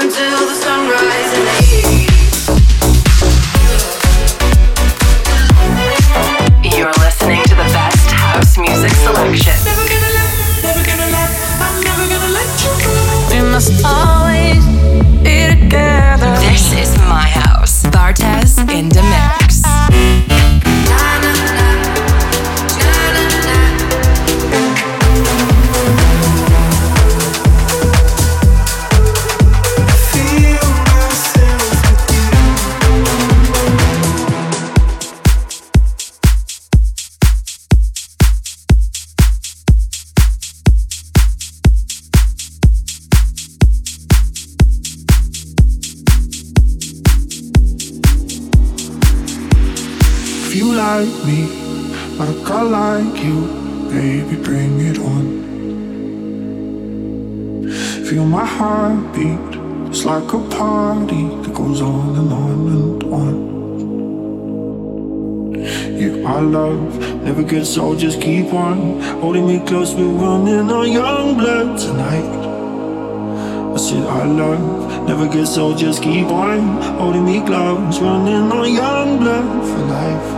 until the sunrise and the. So just keep on holding me close. We're running on young blood tonight. I said I love never gets old. Just keep on holding me close. Running on young blood for life.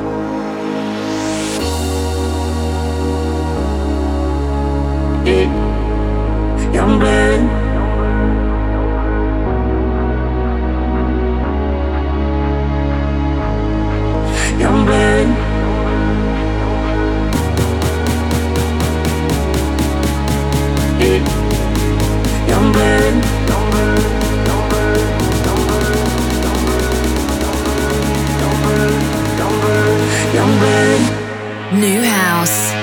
Young blood. New house.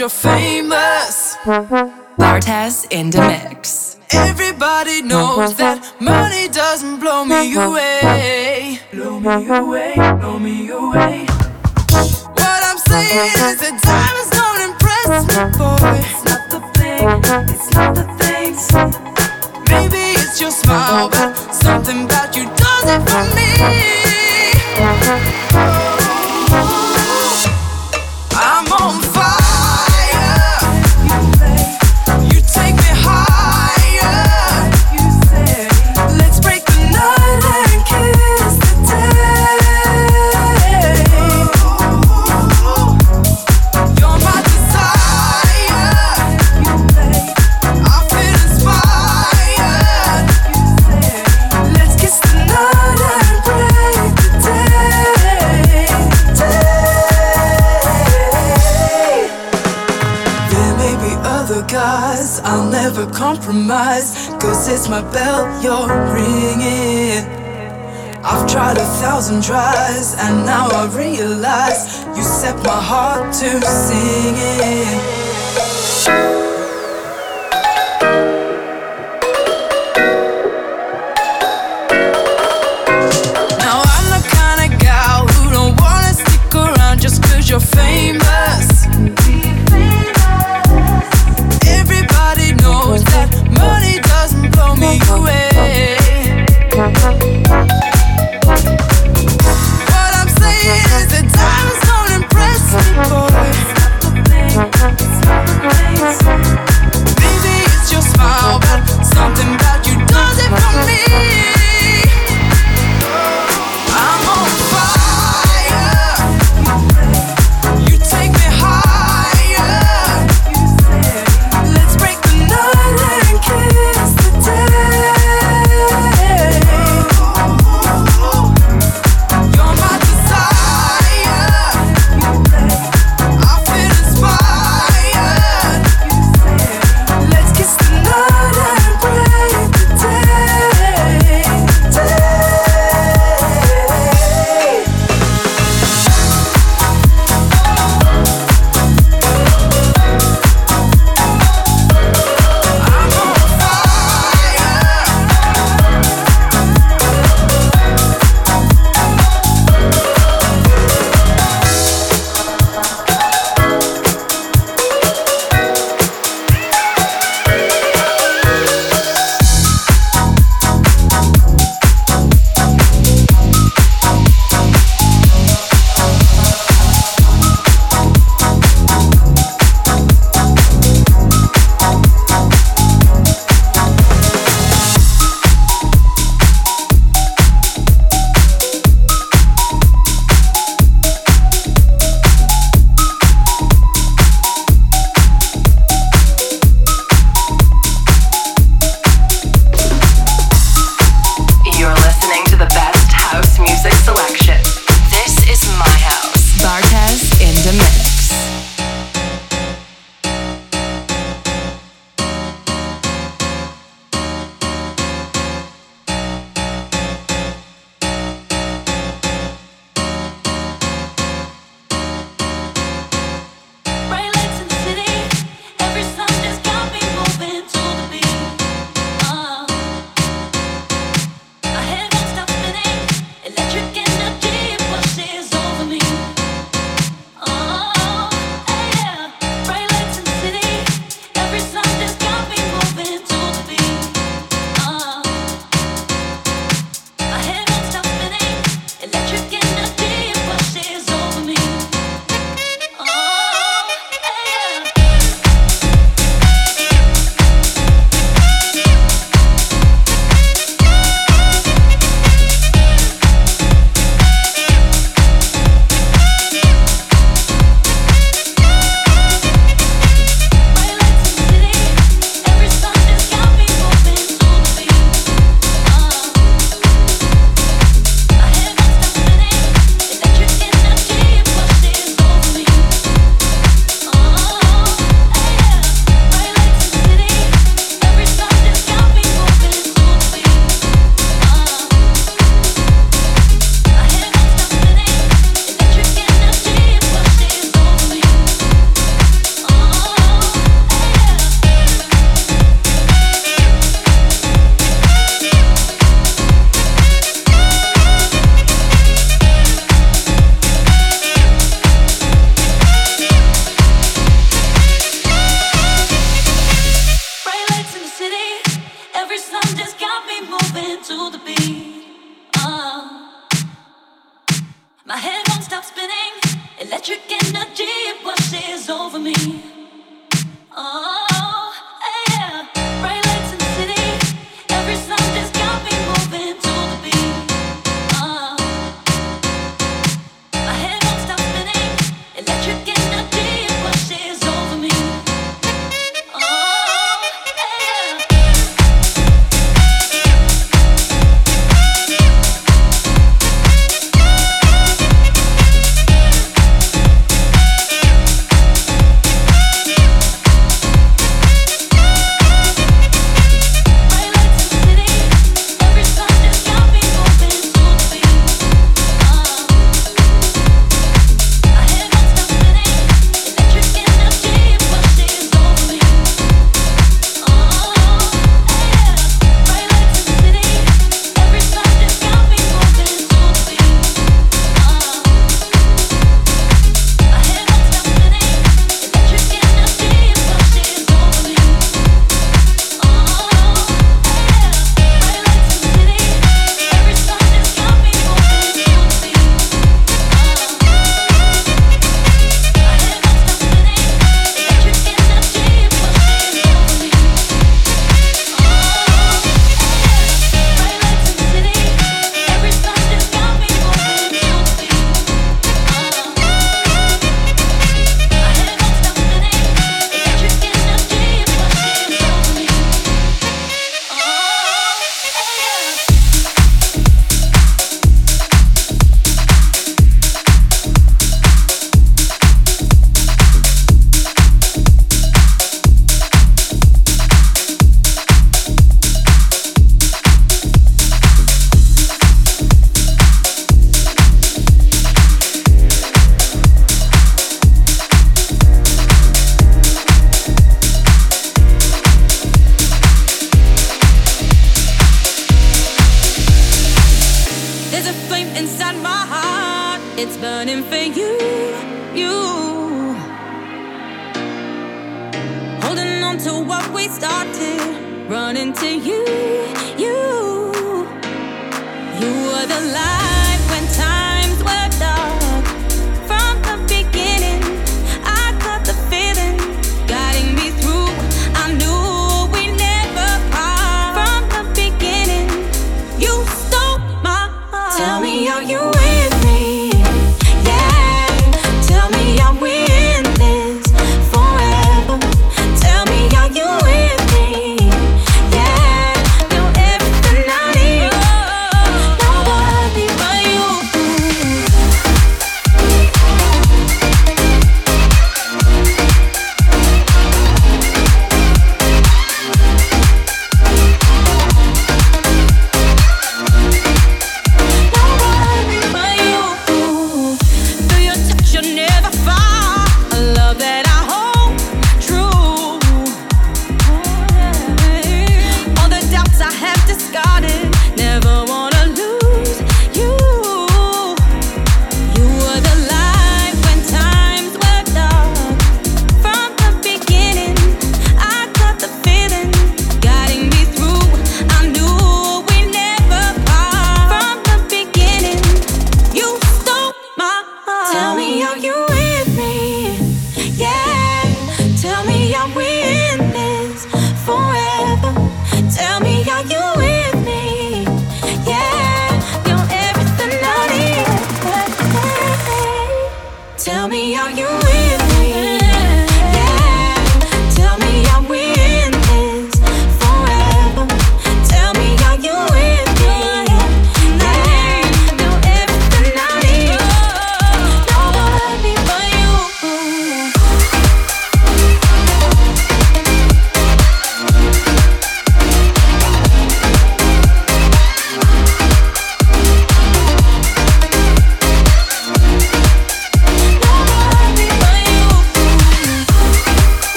You're famous. Bartez in the mix. Everybody knows that money doesn't blow me away. Blow me away, blow me away. What I'm saying is compromise. Cause it's my bell you're ringing. I've tried a thousand tries, and now I realize you set my heart to singing.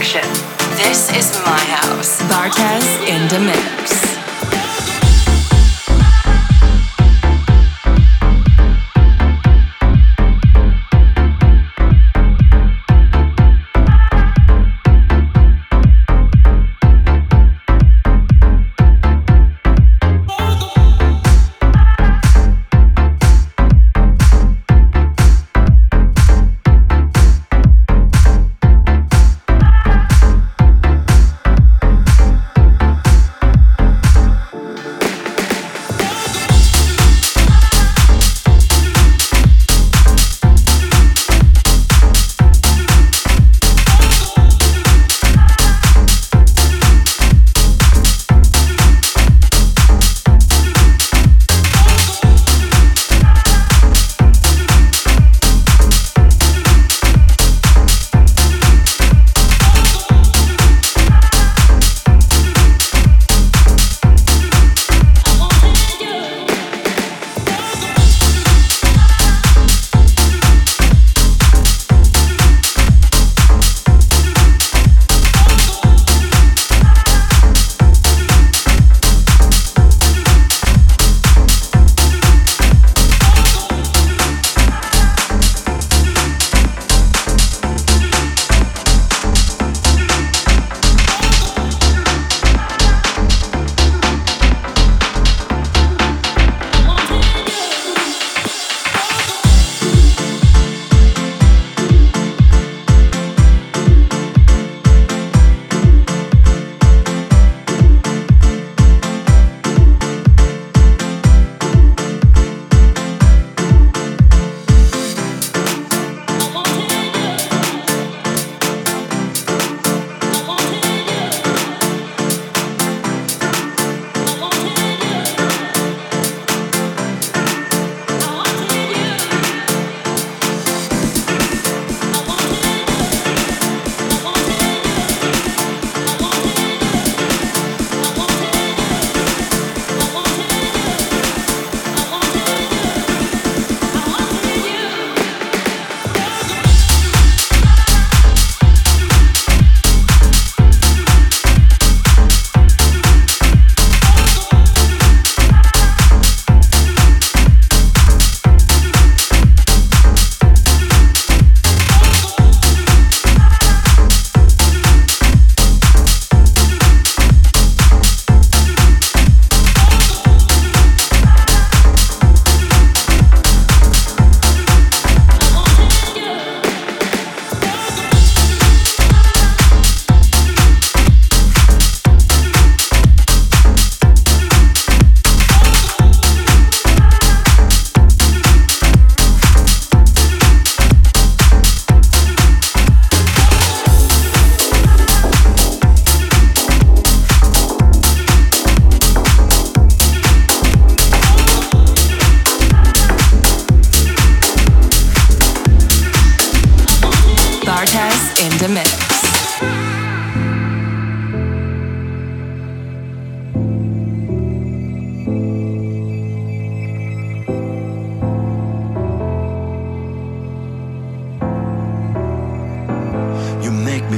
This is my house. Bartez in the mix.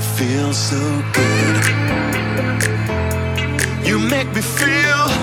Feel so good. You make me feel.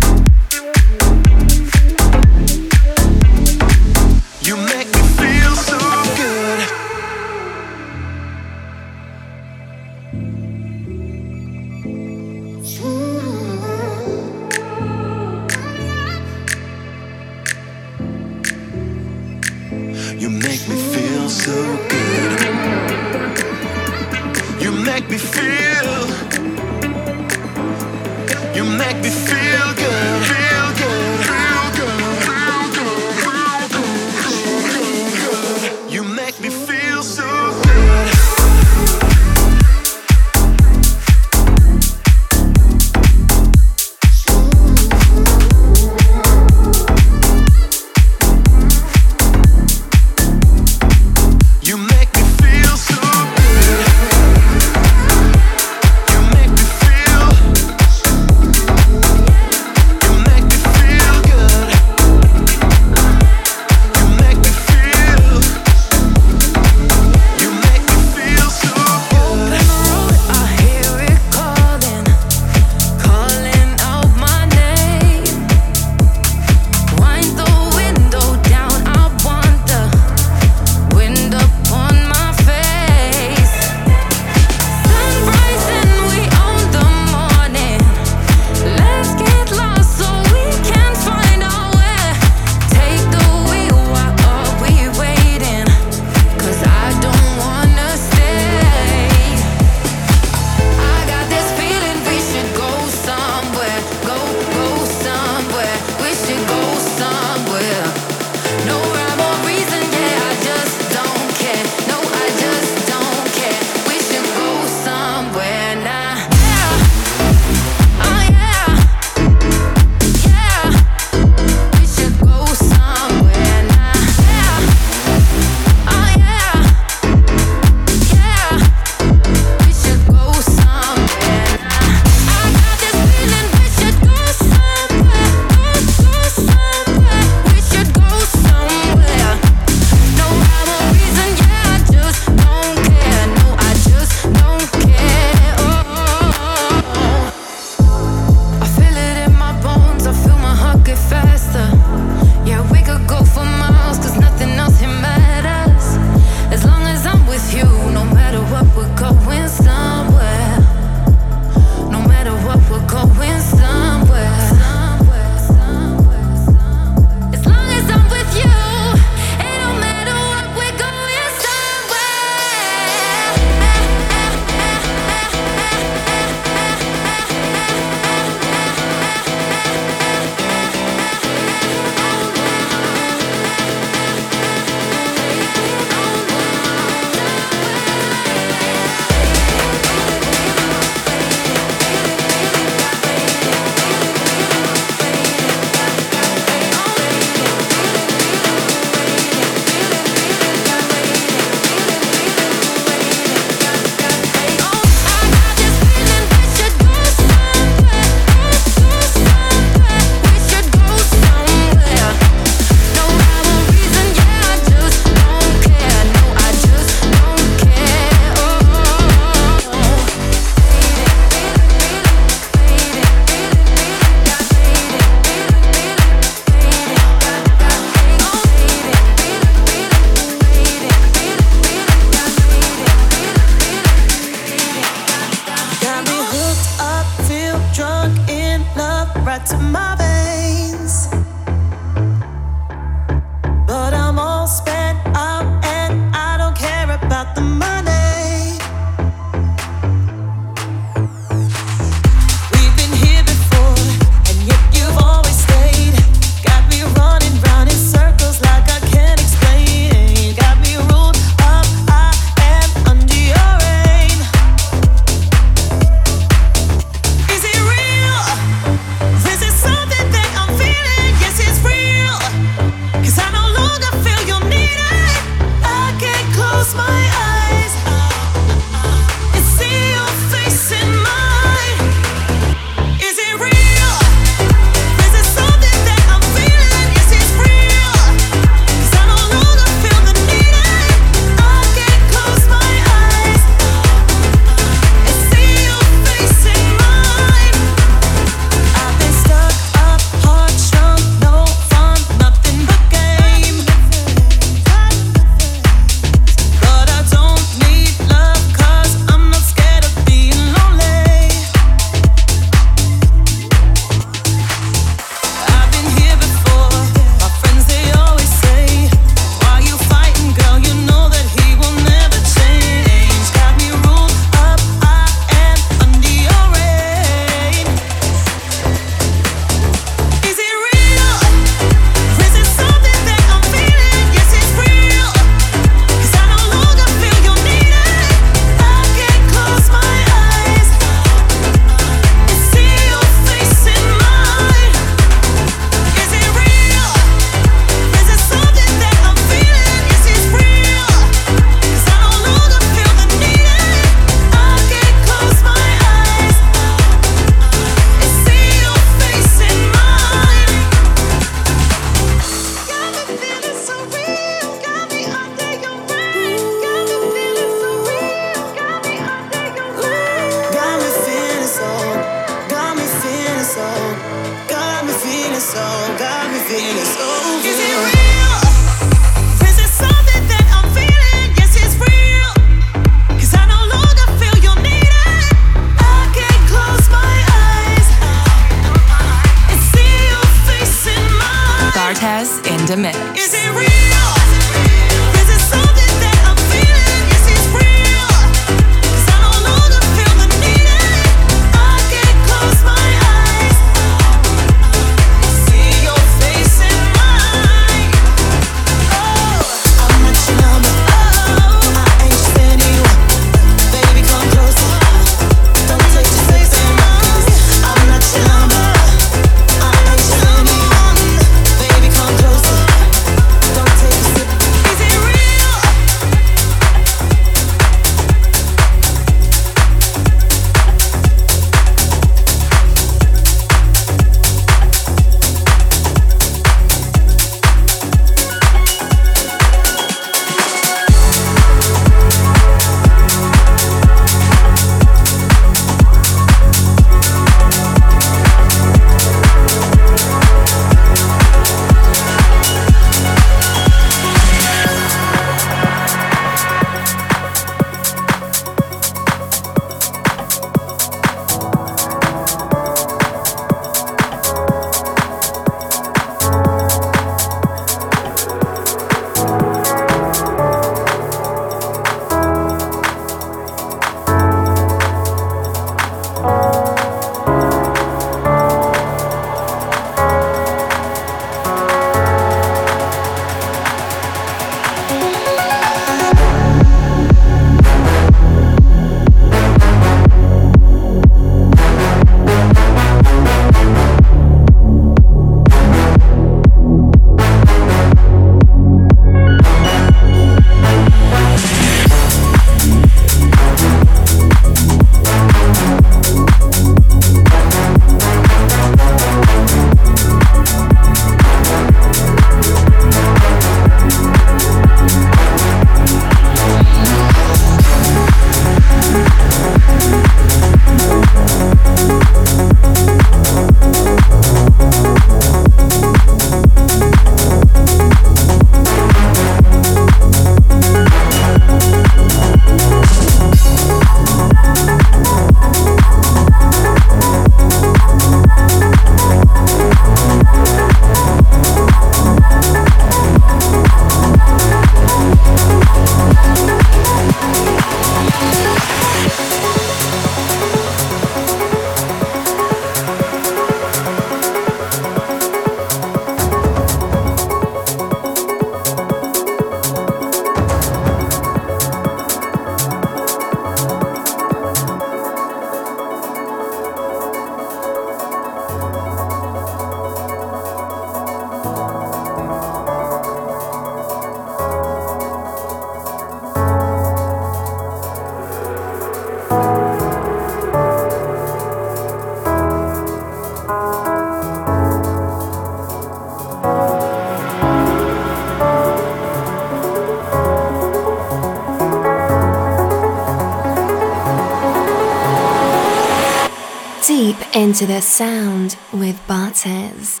Deep into the sound with Bartez.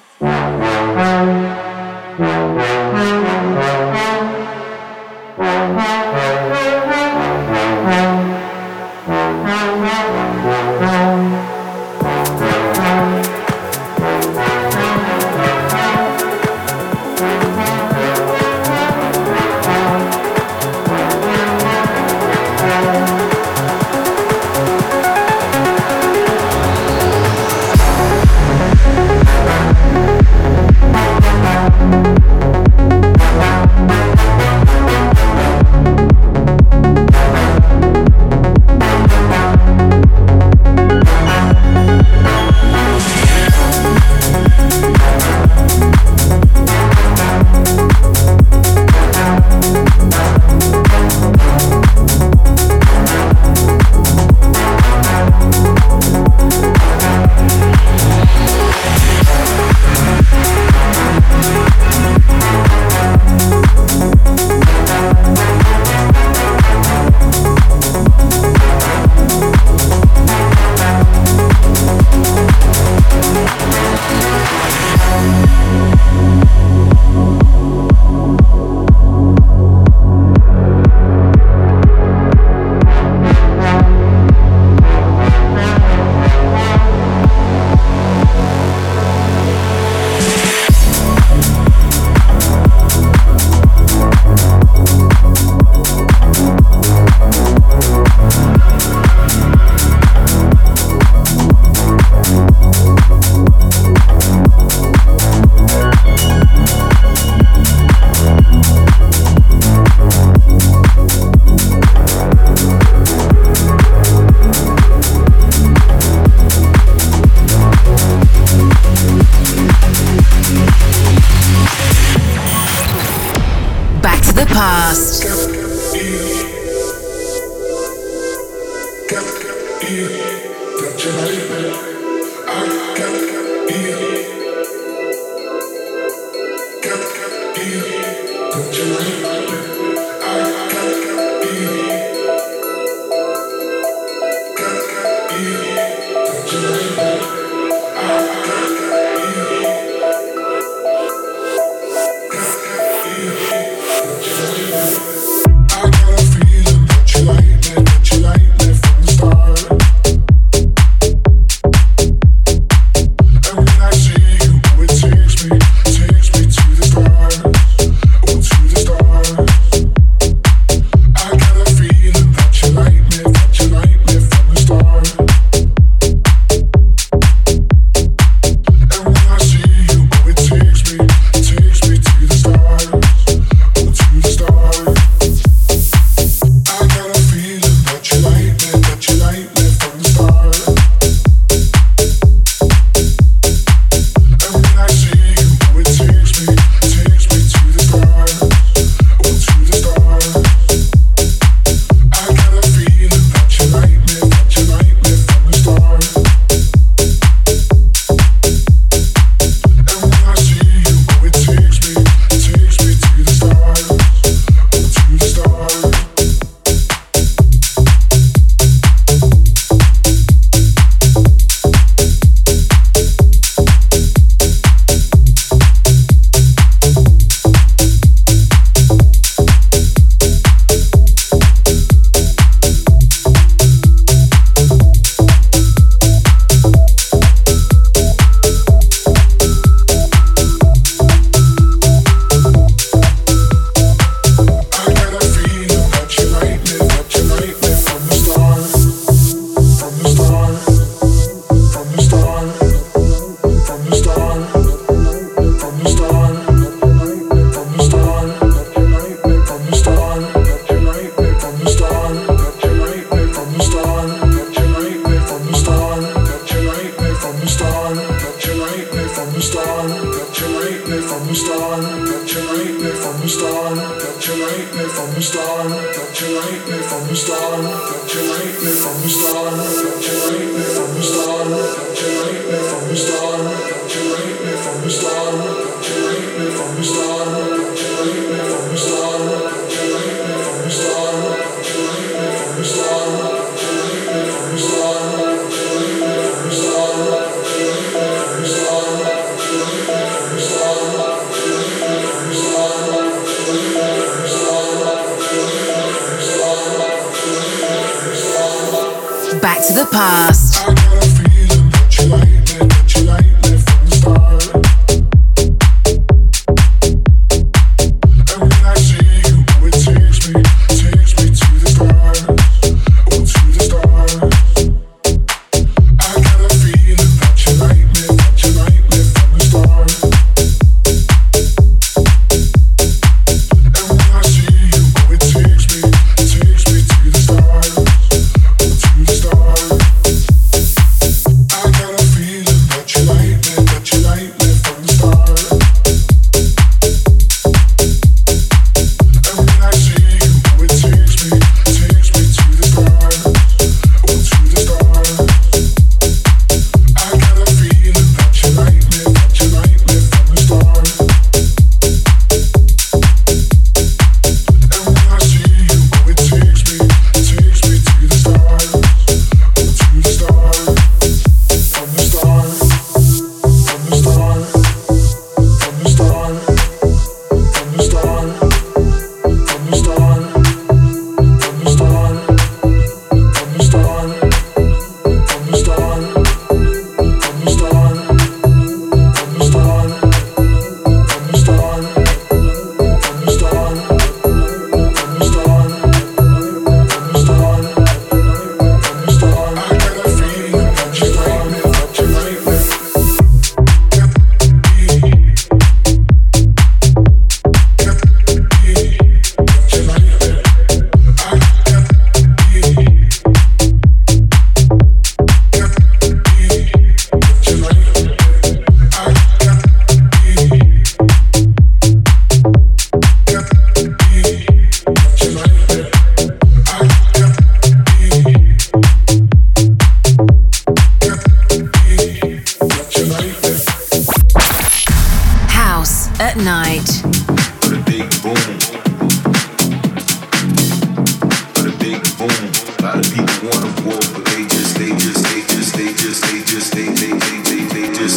at night.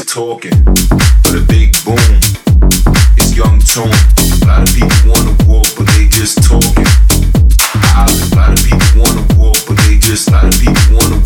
talking. But a big boom. It's young tone a lot of people want to walk but they just talking. A lot of people want to walk but they just a lot of people want to